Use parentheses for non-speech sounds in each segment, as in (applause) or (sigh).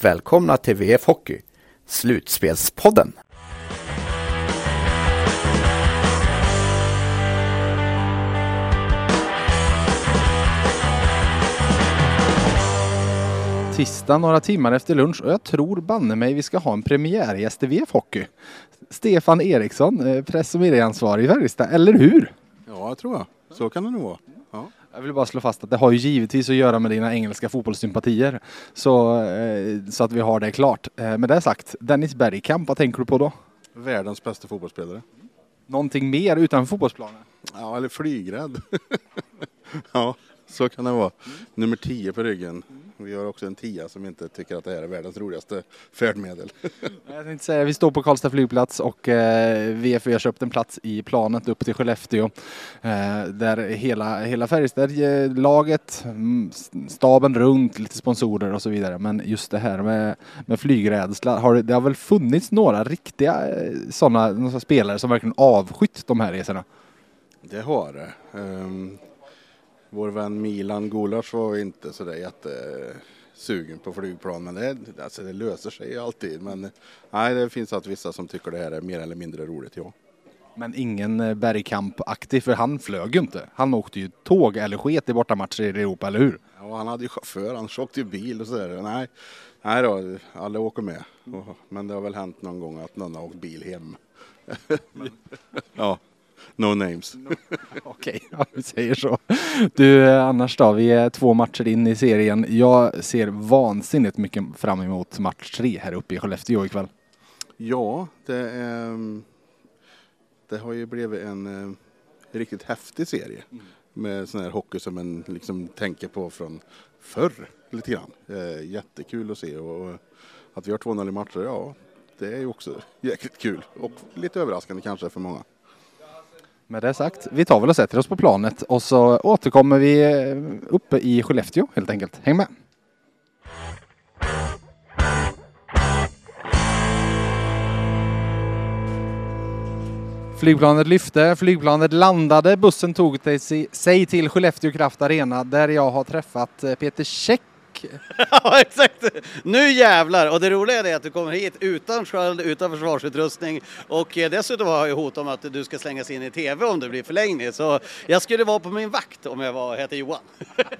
välkomna till VF Hockey, Slutspelspodden. Tisdag några timmar efter lunch och jag tror banne mig vi ska ha en premiärgäst i VF Hockey. Stefan Eriksson, eh, press och medieansvarig i Färjestad, eller hur? Ja, jag tror jag. Så kan det nog vara. Ja. Jag vill bara slå fast att det har ju givetvis att göra med dina engelska fotbollssympatier. Så, eh, så att vi har det klart. Eh, med det sagt, Dennis Bergkamp, vad tänker du på då? Världens bästa fotbollsspelare. Någonting mer utanför fotbollsplanen? Ja, eller flygrädd. (laughs) ja, så kan det vara. Nummer 10 på ryggen. Vi har också en tia som inte tycker att det här är världens roligaste färdmedel. (laughs) Jag tänkte säga, vi står på Karlstad flygplats och eh, VFV har köpt en plats i planet upp till Skellefteå. Eh, där hela, hela Färjestad-laget, mm, staben runt, lite sponsorer och så vidare. Men just det här med, med flygrädsla, har det, det har väl funnits några riktiga eh, sådana spelare som verkligen avskytt de här resorna? Det har det. Um, vår vän Milan Gulasch var inte sådär jättesugen på flygplan men det, alltså det löser sig ju alltid. Men nej, det finns alltid vissa som tycker det här är mer eller mindre roligt, ja. Men ingen eh, Bergkamp-aktig, för han flög ju inte. Han åkte ju tåg eller sket i bortamatcher i Europa, eller hur? Ja, han hade ju chaufför, han åkte ju bil och sådär. Nej, nej då, alla åker med. Men det har väl hänt någon gång att någon har åkt bil hem. (laughs) ja. No names. (laughs) Okej, ja, vi säger så. Du, annars då? Vi är två matcher in i serien. Jag ser vansinnigt mycket fram emot match tre här uppe i Skellefteå ikväll. Ja, det, är, det har ju blivit en eh, riktigt häftig serie med sån här hockey som man liksom tänker på från förr lite grann. Eh, jättekul att se och att vi har 2-0 i matcher, ja, det är ju också (laughs) jäkligt kul och lite överraskande kanske för många. Med det sagt, vi tar väl och sätter oss på planet och så återkommer vi eh, uppe i Skellefteå helt enkelt. Häng med! Flygplanet lyfte, flygplanet landade, bussen tog sig till Skellefteå Kraft Arena där jag har träffat eh, Peter Käck (laughs) ja, exakt! Nu jävlar! Och det roliga är att du kommer hit utan sköld, utan försvarsutrustning och eh, dessutom har jag hot om att du ska slängas in i TV om det blir förlängning. Så jag skulle vara på min vakt om jag var, heter Johan.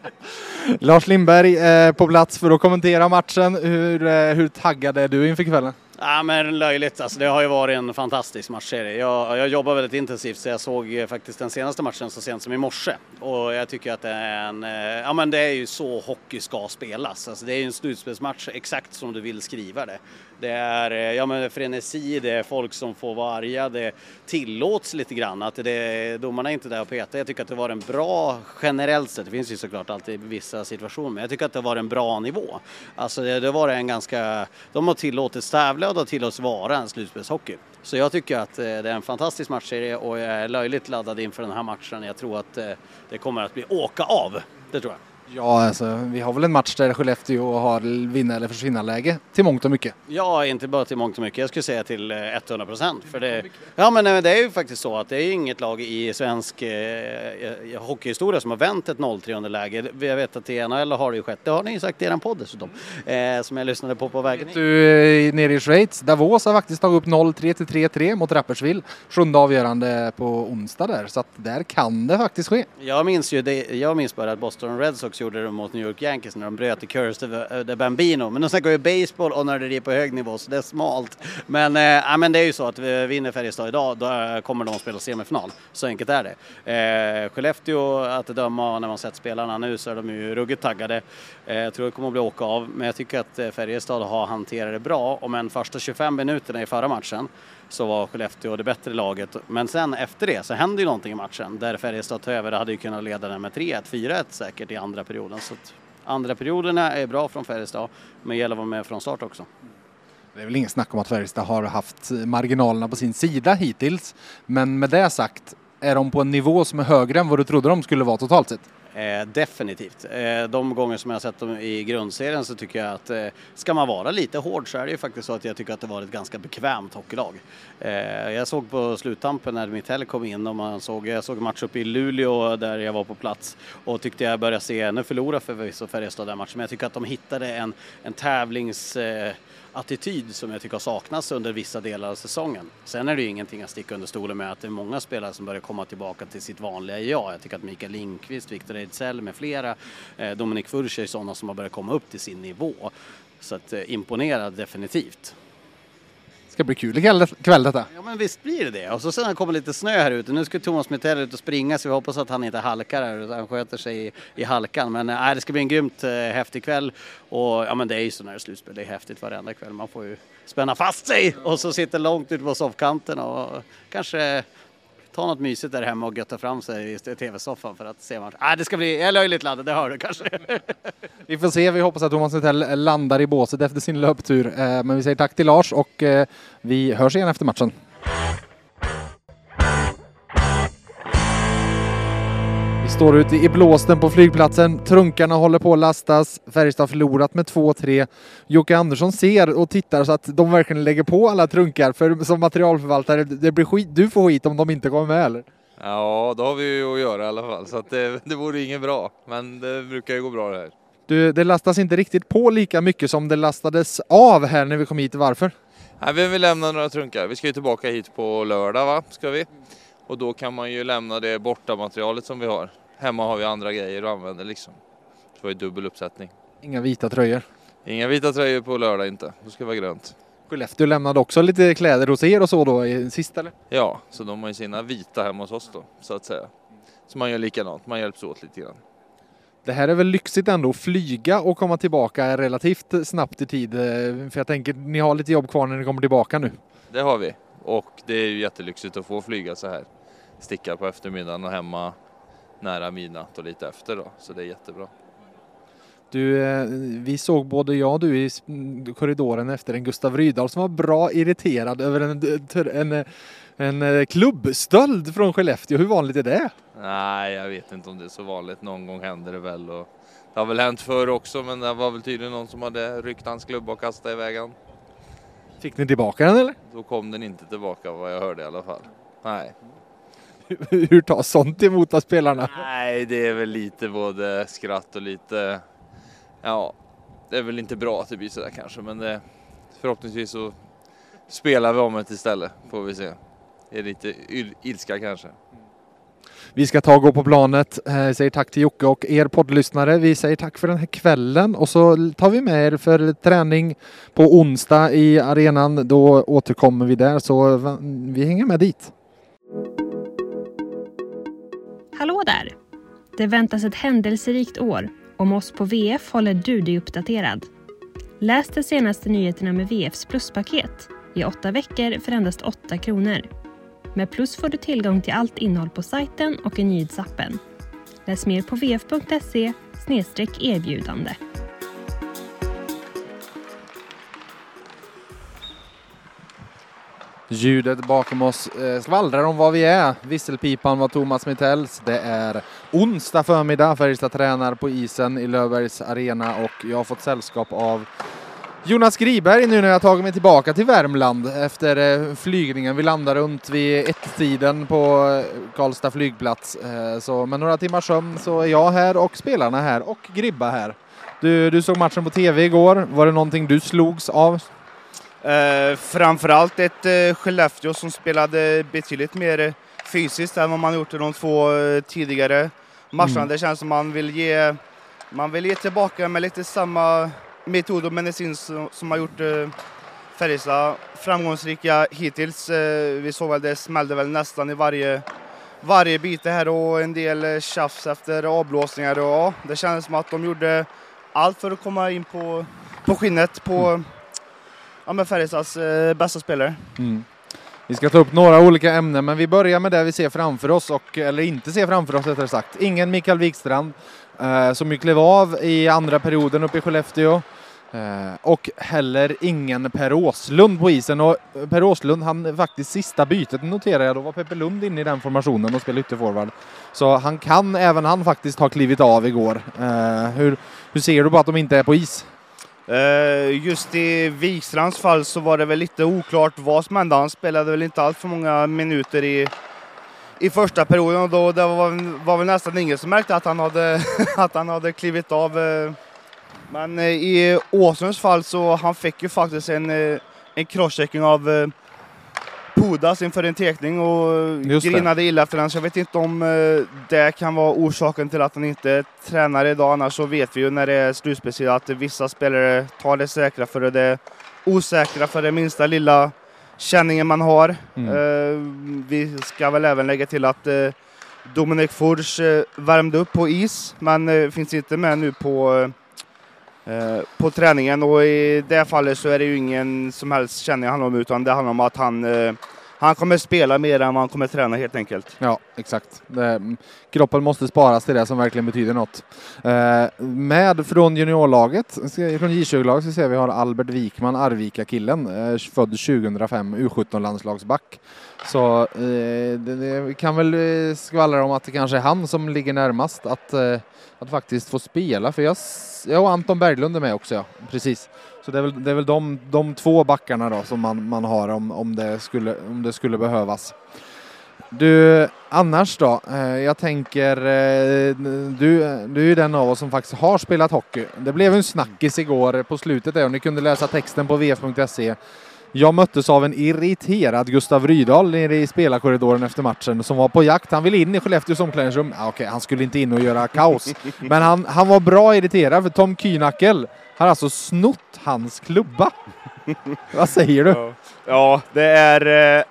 (laughs) Lars Lindberg eh, på plats för att kommentera matchen. Hur, eh, hur taggad är du inför kvällen? Ja, men löjligt. Alltså, det har ju varit en fantastisk matchserie. Jag, jag jobbar väldigt intensivt så jag såg faktiskt den senaste matchen så sent som i morse. Och jag tycker att det är en, eh, ja men det är ju så hockey ska spelas. Alltså, det är ju en slutspelsmatch exakt som du vill skriva det. Det är eh, ja, men frenesi, det är folk som får vara arga, det tillåts lite grann. Att det, domarna är inte där och petar. Jag tycker att det var en bra, generellt sett, det finns ju såklart alltid vissa situationer, men jag tycker att det var en bra nivå. Alltså det, det var en ganska, de har tillåtits tävla och de har tillåtits vara en slutspelshockey. Så jag tycker att eh, det är en fantastisk matchserie och jag är löjligt laddad inför den här matchen. Jag tror att eh, det kommer att bli åka av, det tror jag. Ja, alltså, vi har väl en match där Skellefteå har vinna eller försvinna läge till mångt och mycket. Ja, inte bara till mångt och mycket. Jag skulle säga till 100 procent. ja, men det är ju faktiskt så att det är inget lag i svensk eh, hockeyhistoria som har vänt ett 0-3 underläge. Jag vet att i NHL har det ju skett. Det har ni ju sagt i er podd dessutom, eh, som jag lyssnade på på vägen hit. Du, nere i Schweiz, Davos har faktiskt tagit upp 0-3 till 3-3 mot Rapperswil. Sjunde avgörande på onsdag där, så att där kan det faktiskt ske. Jag minns ju det, jag minns bara att Boston Red Sox gjorde de mot New York Yankees när de bröt i Curse the eh, Bambino. Men de snackar ju baseball och när det är på hög nivå så det är smalt. Men, eh, men det är ju så att vi vinner Färjestad idag då eh, kommer de att spela semifinal. Så enkelt är det. Eh, Skellefteå, att döma när man sett spelarna nu så är de ju ruggigt taggade. Eh, jag tror det kommer att bli åka av men jag tycker att eh, Färjestad har hanterat det bra. om än första 25 minuterna i förra matchen så var Skellefteå det bättre laget. Men sen efter det så hände ju någonting i matchen där Färjestad tog över. Hade ju kunnat leda den med 3-1, 4-1 säkert i andra perioden. Så att andra perioderna är bra från Färjestad, men det gäller att vara med från start också. Det är väl ingen snack om att Färjestad har haft marginalerna på sin sida hittills. Men med det sagt, är de på en nivå som är högre än vad du trodde de skulle vara totalt sett? Eh, definitivt. Eh, de gånger som jag har sett dem i grundserien så tycker jag att eh, ska man vara lite hård så är det ju faktiskt så att jag tycker att det var ett ganska bekvämt hockeylag. Eh, jag såg på sluttampen när Mitell kom in och man såg, jag såg match uppe i Luleå där jag var på plats och tyckte jag började se, nu förlorade förvisso Färjestad den matchen, men jag tycker att de hittade en, en tävlings eh, attityd som jag tycker har saknats under vissa delar av säsongen. Sen är det ju ingenting att sticka under stolen med att det är många spelare som börjar komma tillbaka till sitt vanliga jag. Jag tycker att Mikael Lindqvist, Viktor Ejdsell med flera, eh, Dominik Furch är sådana som har börjat komma upp till sin nivå. Så att eh, imponerad definitivt. Det ska bli kul ikväll kväll detta. Ja men visst blir det det. Och så sen det kommer lite snö här ute. Nu ska Thomas Mitell ut och springa så vi hoppas att han inte halkar här utan han sköter sig i, i halkan. Men äh, det ska bli en grymt äh, häftig kväll. Och ja men det är ju så när det slutspel. Det är häftigt varenda kväll. Man får ju spänna fast sig och så sitter långt ut på soffkanten och kanske ta något mysigt där hemma och götta fram sig i tv-soffan för att se matchen. Ah, det ska bli, jag är löjligt laddad, det hör du kanske. (laughs) vi får se, vi hoppas att Thomas Nitell eh, landar i båset efter sin löptur. Eh, men vi säger tack till Lars och eh, vi hörs igen efter matchen. Står ute i blåsten på flygplatsen. Trunkarna håller på att lastas. Färjestad förlorat med 2-3. Jocke Andersson ser och tittar så att de verkligen lägger på alla trunkar. För som materialförvaltare, det blir skit. du får skit om de inte kommer med eller? Ja, då har vi ju att göra i alla fall. Så att det, det vore inget bra. Men det brukar ju gå bra det här. Du, det lastas inte riktigt på lika mycket som det lastades av här när vi kom hit. Varför? Nej, vi vill lämna några trunkar. Vi ska ju tillbaka hit på lördag, va? Ska vi? Och då kan man ju lämna det borta materialet som vi har. Hemma har vi andra grejer att använda liksom. Så vi har dubbel uppsättning. Inga vita tröjor? Inga vita tröjor på lördag inte. Det ska vara grönt. Skellefteå lämnade också lite kläder hos er och så då i sista eller? Ja, så de har ju sina vita hemma hos oss då så att säga. Så man gör likadant, man hjälps åt lite grann. Det här är väl lyxigt ändå att flyga och komma tillbaka relativt snabbt i tid. För jag tänker ni har lite jobb kvar när ni kommer tillbaka nu. Det har vi och det är ju jättelyxigt att få flyga så här. Sticka på eftermiddagen och hemma nära midnatt och lite efter då, så det är jättebra. Du, eh, vi såg både jag och du i korridoren efter en Gustav Rydahl som var bra irriterad över en, en, en eh, klubbstöld från Skellefteå. Hur vanligt är det? Nej, jag vet inte om det är så vanligt. Någon gång händer det väl. Och det har väl hänt förr också, men det var väl tydligen någon som hade ryckt hans klubba och kastat iväg den. Fick ni tillbaka den eller? Då kom den inte tillbaka vad jag hörde i alla fall. Nej. (laughs) Hur tas sånt emot av spelarna? Nej, det är väl lite både skratt och lite, ja, det är väl inte bra att det blir sådär kanske, men det, förhoppningsvis så spelar vi om det istället, får vi se. Det är lite ilska kanske. Vi ska ta och gå på planet. Jag eh, säger tack till Jocke och er poddlyssnare. Vi säger tack för den här kvällen och så tar vi med er för träning på onsdag i arenan. Då återkommer vi där så vi hänger med dit. Hallå där! Det väntas ett händelserikt år. Om oss på VF håller du dig uppdaterad. Läs de senaste nyheterna med VFs pluspaket i åtta veckor för endast 8 kronor. Med Plus får du tillgång till allt innehåll på sajten och i nyhetsappen. Läs mer på vf.se erbjudande. Ljudet bakom oss eh, skvallrar om var vi är. Visselpipan var Thomas Mittells. Det är onsdag förmiddag. Färjestad tränar på isen i Löfbergs arena och jag har fått sällskap av Jonas Griberg nu när jag tagit mig tillbaka till Värmland efter eh, flygningen. Vi landar runt vid ett-tiden på eh, Karlstad flygplats. Eh, så med några timmars sömn så är jag här och spelarna här och Gribba här. Du, du såg matchen på tv igår. Var det någonting du slogs av? Eh, framförallt ett eh, Skellefteå som spelade betydligt mer fysiskt än vad man gjort i de två eh, tidigare matcherna. Mm. Det känns som man vill ge, man vill ge tillbaka med lite samma metod och medicin som, som har gjort eh, Färjestad framgångsrika hittills. Eh, vi såg väl det smällde väl nästan i varje, varje bit här och en del eh, tjafs efter avblåsningar. Och, ja, det kändes som att de gjorde allt för att komma in på, på skinnet på mm ja, men Färjestads eh, bästa spelare. Mm. Vi ska ta upp några olika ämnen, men vi börjar med det vi ser framför oss, och, eller inte ser framför oss rättare sagt. Ingen Mikael Wikstrand, eh, som ju klev av i andra perioden uppe i Skellefteå. Eh, och heller ingen Per Åslund på isen. Och eh, Per Åslund, han faktiskt sista bytet noterar jag, då var Peppe Lund inne i den formationen och spelade ytterforward. Så han kan, även han faktiskt, ha klivit av igår. Eh, hur, hur ser du på att de inte är på is? Eh, just i Wikstrands fall så var det väl lite oklart vad som hände. Han spelade väl inte allt för många minuter i, i första perioden och då det var, var väl nästan ingen som märkte att han hade, (laughs) att han hade klivit av. Eh. Men eh, i Åslunds fall så han fick ju faktiskt en, en crosschecking av Pudas inför en tekning och Just det. grinade illa efter den. Så jag vet inte om eh, det kan vara orsaken till att han inte tränar idag. Annars så vet vi ju när det är slutspel att vissa spelare tar det säkra för det osäkra för det minsta lilla känningen man har. Mm. Eh, vi ska väl även lägga till att eh, Dominik Furs eh, värmde upp på is men finns inte med nu på Eh, på träningen och i det fallet så är det ju ingen som helst känning handlar om utan det handlar om att han, eh, han kommer spela mer än vad han kommer träna helt enkelt. Ja, exakt. Kroppen måste sparas till det som verkligen betyder något. Eh, med från juniorlaget, från J20-laget, så ser vi har Albert Wikman, Arvika-killen, eh, född 2005, U17-landslagsback. Så det, kan väl skvallra om att det kanske är han som ligger närmast att, att faktiskt få spela. För jag, jag och Anton Berglund är med också, ja. Precis. Så det är väl, det är väl de, de två backarna då som man, man har om, om, det skulle, om det skulle behövas. Du, annars då? Eh, jag tänker, eh, du, du är ju den av oss som faktiskt har spelat hockey. Det blev en snackis igår på slutet där och ni kunde läsa texten på vf.se. Jag möttes av en irriterad Gustav Rydahl nere i spelarkorridoren efter matchen som var på jakt. Han ville in i Skellefteås omklädningsrum. Ah, Okej, han skulle inte in och göra kaos. (laughs) Men han, han var bra irriterad för Tom Kynackel har alltså snott hans klubba. (laughs) Vad säger du? Ja, det är... Eh,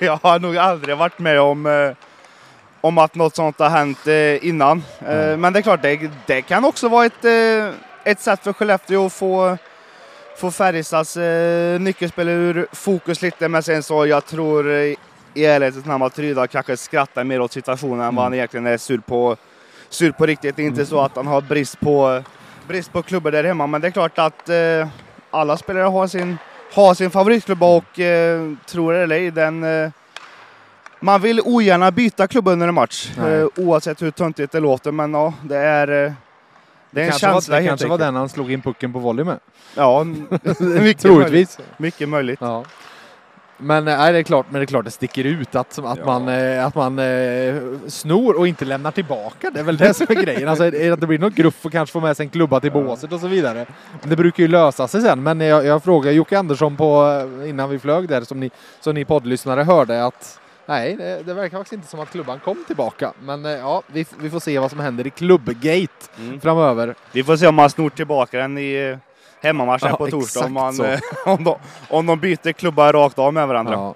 (laughs) jag har nog aldrig varit med om, eh, om att något sånt har hänt eh, innan. Eh, men det är klart, det, det kan också vara ett, ett sätt för Skellefteå att få, få Färjestads eh, nyckelspelare ur fokus lite. Men sen så, jag tror eh, i ärlighetens namn att Rydahl kanske skrattar mer åt situationen än vad han egentligen är sur på, sur på riktigt. Det är inte så att han har brist på, brist på klubbor där hemma, men det är klart att eh, alla spelare har sin har sin favoritklubba och eh, tror det eller ej, den... Eh, man vill ogärna byta klubb under en match, eh, oavsett hur töntigt det låter. Men ja, det är, eh, det är en kanske känsla var, det kanske var den han slog in pucken på volley med. Ja, (laughs) mycket möjligt. Troligtvis. Mycket möjligt. Ja. Men, eh, nej, det är klart, men det är klart det sticker ut att, att Ja. man, eh, att man eh, snor och inte lämnar tillbaka. Det är väl det som är grejen. Alltså, att det blir något gruff och kanske få med sig en klubba till båset och så vidare. Det brukar ju lösa sig sen. Men jag, jag frågade Jocke Andersson på, eh, innan vi flög där, som ni, som ni poddlyssnare hörde, att nej, det, det verkar faktiskt inte som att klubban kom tillbaka. Men eh, ja, vi, vi får se vad som händer i klubbgate Mm. framöver. Vi får se om man snor tillbaka den i eh, hemmamatchen Ja, på torsdag. Om, man, eh, (laughs) om, de, om de byter klubbar rakt av med varandra. Ja.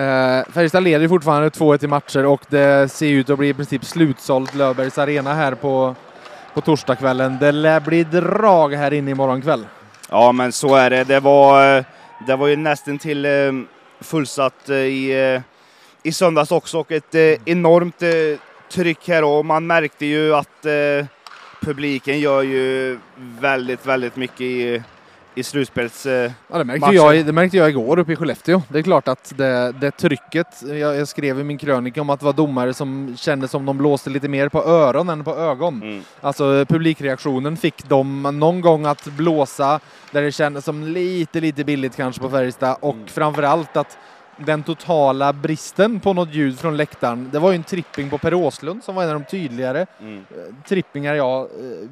Eh, Färjestad leder fortfarande 2-1 i matcher och det ser ut att bli i princip slutsålt Löfbergs Arena här på, på torsdagskvällen. Det lär bli drag här inne imorgon kväll. Ja, men så är det. Det var, det var ju nästan till fullsatt i, i söndags också och ett eh, enormt eh, tryck här och man märkte ju att eh, publiken gör ju väldigt, väldigt mycket i, i slutspels... Eh, Ja, det, märkte jag, det märkte jag igår uppe i Skellefteå. Det är klart att det, det trycket, jag, jag skrev i min krönika om att det var domare som kände som de blåste lite mer på öron än på ögon. mm. Alltså publikreaktionen fick dem någon gång att blåsa där det kändes som lite, lite billigt kanske på Färjestad och Mm. framförallt att den totala bristen på något ljud från läktaren. Det var ju en tripping på Per Åslund som var en av de tydligare Mm. eh, trippingar jag... eh,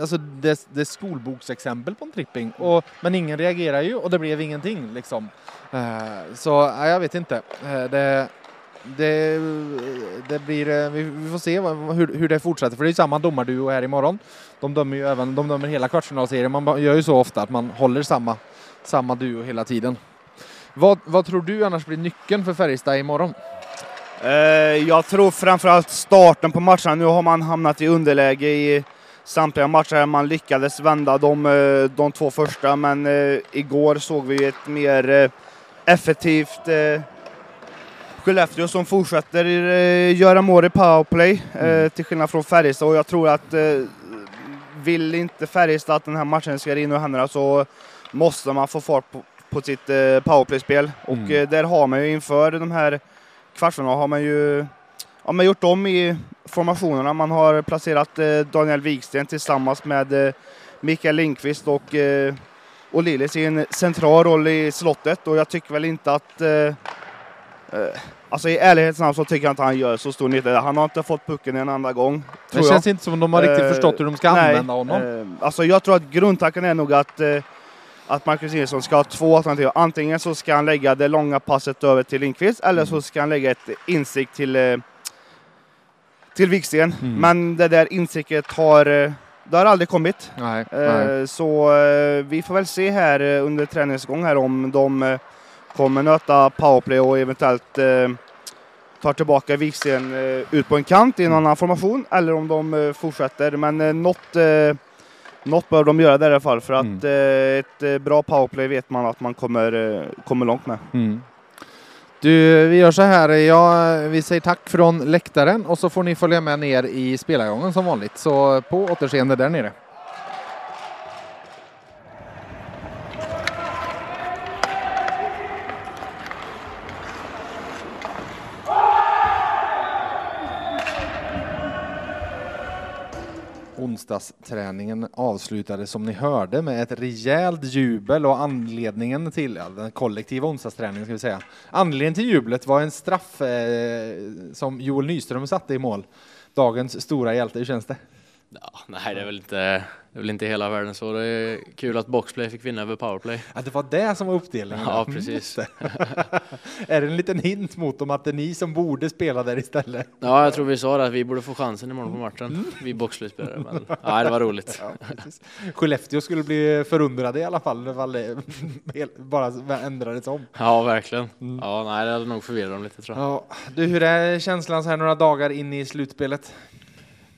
Alltså det, det är skolboksexempel på en tripping. Och, men ingen reagerar ju och det blev ingenting liksom. Eh, så jag vet inte. Det, det, det blir, vi, får se hur, hur det fortsätter för det är ju samma domarduo här imorgon. De dömer ju även, de dömer hela kvartsfinalserien. Man gör ju så ofta att man håller samma, samma duo hela tiden. Vad, vad tror du annars blir nyckeln för Färjestad imorgon? Eh, jag tror framförallt starten på matcherna. Nu har man hamnat i underläge i samtliga matcher. Man lyckades vända de, eh, de två första, men eh, igår såg vi ett mer effektivt Skellefteå som fortsätter göra mål i powerplay, eh, till skillnad från Färjestad. Och jag tror att vill inte Färjestad att den här matchen ska rinna ur händerna så måste man få fart på, på sitt eh, powerplay-spel. Och Mm. eh, där har man ju inför de här kvartsfinalerna har man ju ja, man gjort om i formationerna. Man har placerat eh, Daniel Wiksten tillsammans med Mikael Lindqvist och eh, och Lilis i en central roll i slottet och jag tycker väl inte att eh, Alltså i ärlighetens namn så tycker jag inte han gör så stor nytta. Han har inte fått pucken en enda gång. Det tror jag. känns inte som de har riktigt Eh, förstått hur de ska nej, använda honom. Eh, alltså jag tror att grundtanken är nog att, att Marcus Nilsson ska ha två alternativ. Antingen så ska han lägga det långa passet över till Lindqvist eller så ska han lägga ett insikt till, eh, till Wiksten. Mm. Men det där insiktet har, eh, det har aldrig kommit. Nej, nej. Eh, Så eh, vi får väl se här under träningsgång här om de kommer nöta powerplay och eventuellt tar tillbaka Wiksten eh, ut på en kant i en annan formation eller om de fortsätter. Men något, något bör de göra där i alla fall för att eh, ett eh, bra powerplay vet man att man kommer, eh, kommer långt med. Mm. Du, vi gör så här. Ja, vi säger tack från läktaren och så får ni följa med ner i spelargången som vanligt. Så på återseende där nere. Onsdagsträningen avslutades som ni hörde med ett rejält jubel och anledningen till ja, den kollektiva onsdagsträningen ska vi säga. Anledningen till jublet var en straff eh, som Joel Nyström satte i mål. Dagens stora hjälte, hur känns det? Ja, nej, det är, väl inte, det är väl inte hela världen så. Det är kul att Boxplay fick vinna över Powerplay. Ja, det var det som var uppdelningen. Ja, Mm, precis. (laughs) är det en liten hint mot dem att det är ni som borde spela där istället? Ja, jag tror vi sa det att vi borde få chansen imorgon på matchen. Vi Boxplay-spelare. Men nej, det var roligt. (laughs) Ja, precis. Skellefteå skulle bli förundrade i alla fall (laughs) bara ändrades om. Ja, verkligen. Ja, nej, det hade nog förvirrat dem lite tror jag. Ja, du, hur är känslan så här några dagar in i slutspelet?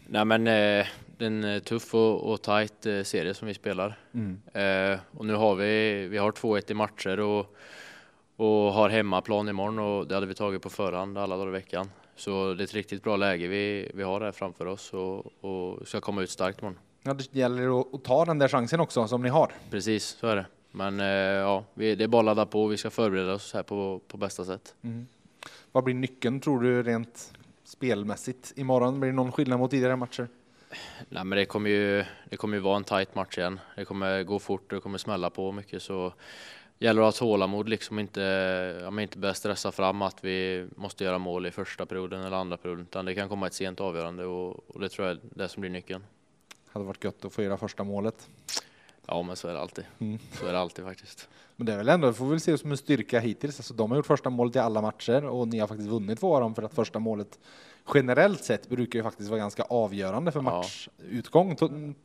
Nej, men eh, det är en eh, tuff och, och tight eh, serie som vi spelar. Mm. Eh, och nu har vi, vi har 2-1 i matcher och, och har hemmaplan imorgon och det hade vi tagit på förhand alla dagar i veckan. Så det är ett riktigt bra läge vi, vi har här framför oss och, och ska komma ut starkt imorgon. Ja, det gäller att, ta den där chansen också som ni har. Precis, så är det. Men eh, ja, vi, det är bara att ladda på. Vi ska förbereda oss här på, på bästa sätt. Vad blir nyckeln tror du rent spelmässigt imorgon? Blir det någon skillnad mot tidigare matcher? Nej, men det kommer ju, det kommer ju vara en tight match igen. Det kommer gå fort och det kommer smälla på mycket så gäller det att ha tålamod liksom inte, ja, men inte börja stressa fram att vi måste göra mål i första perioden eller andra perioden utan det kan komma ett sent avgörande och, och det tror jag är det som blir nyckeln. Hade varit gött att få göra första målet. Ja, men så är det alltid. Mm. Så är det alltid faktiskt. Men det är väl ändå, får vi väl se som en styrka hittills. Alltså, de har gjort första målet i alla matcher och ni har faktiskt vunnit två av dem för att första målet generellt sett brukar ju faktiskt vara ganska avgörande för matchutgång.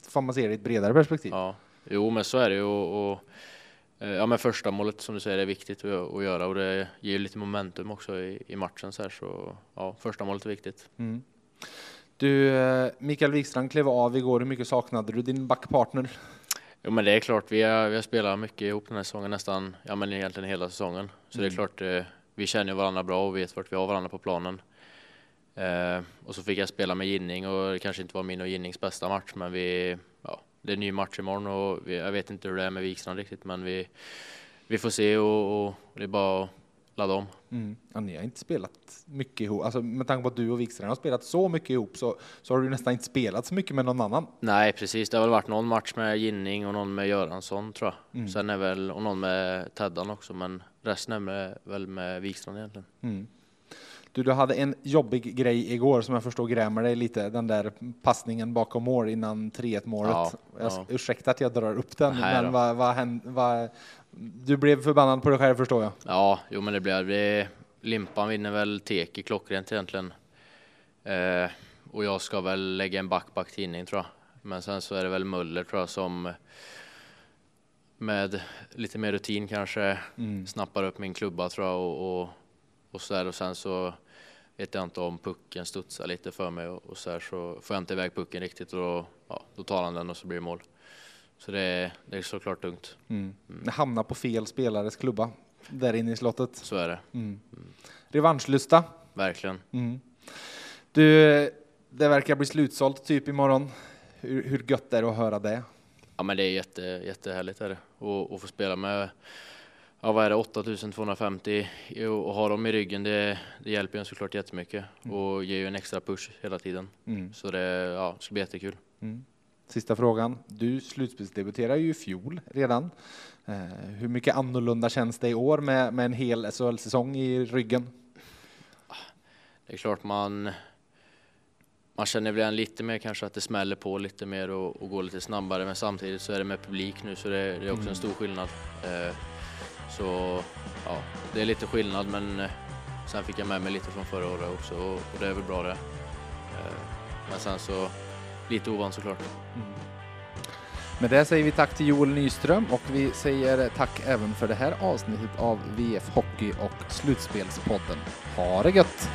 Får man se det i ett bredare perspektiv. Ja, jo, men så är det ju och, och eh, ja, men första målet som du säger är viktigt att, att göra och det ger ju lite momentum också i, i matchen så här så ja, första målet är viktigt. Mm. Du, eh, Mikael Wikstrand klev av igår. Hur mycket saknade du din backpartner? Jo men det är klart, vi har, vi har spelat mycket ihop den här säsongen nästan, ja men egentligen hela säsongen. Så det är Mm. klart, eh, vi känner varandra bra och vet vart vi har varandra på planen. Eh, och så fick jag spela med Ginning och det kanske inte var min och Ginnings bästa match men vi, ja, det är en ny match imorgon och vi, jag vet inte hur det är med Wikstrand riktigt men vi, vi får se och, och det är bara att om. Mm. Ja, ni har inte spelat mycket ihop. Alltså, med tanke på att du och Wikstrand har spelat så mycket ihop så, så har du nästan inte spelat så mycket med någon annan. Nej precis, det har väl varit någon match med Ginning och någon med Göransson tror jag. Mm. Sen är väl, och någon med Teddan också men resten är med, väl med Wikstrand egentligen. Mm. Du, du hade en jobbig grej igår som jag förstår grämer dig lite. Den där passningen bakom mål innan 3-1 målet. Ja, jag, ja. Ursäkta att jag drar upp den, Nej men vad, vad, hän- vad, du blev förbannad på dig själv förstår jag. Ja, jo men det blir det. Limpan vinner väl Teki klockrent egentligen. Eh, och jag ska väl lägga en back back tidning tror jag. Men sen så är det väl Möller tror jag som med lite mer rutin kanske Mm. snappar upp min klubba tror jag och, och, och så där och sen så vet jag inte om pucken studsar lite för mig och, och så här så får jag inte iväg pucken riktigt och då, ja, då tar han den och så blir det mål. Så det är, det är såklart tungt. Mm. Hamna på fel spelares klubba där inne i slottet. Så är det, Mm. Revanschlusta. verkligen. Mm. Du, det verkar bli slutsålt typ imorgon. Hur, hur gött är det att höra det? Ja men det är jätte, jättehärligt är det. Och, och få spela med, ja vad är det, 8250 och ha dem i ryggen det, det hjälper en såklart jättemycket och ger ju en extra push hela tiden. Mm. Så det, ja, det ska bli jättekul. Mm. Sista frågan. Du slutspelsdebuterade ju i fjol redan. Eh, hur mycket annorlunda känns det i år med, med en hel SHL-säsong i ryggen? Det är klart man, man känner väl lite mer kanske att det smäller på lite mer och, och går lite snabbare men samtidigt så är det med publik nu så det, det är också en stor skillnad. Eh, så ja, det är lite skillnad men eh, sen fick jag med mig lite från förra året också och, och det är väl bra det. Men sen så lite ovan såklart. Mm. Med det säger vi tack till Joel Nyström och vi säger tack även för det här avsnittet av VF Hockey och Slutspelspodden. Ha det gött!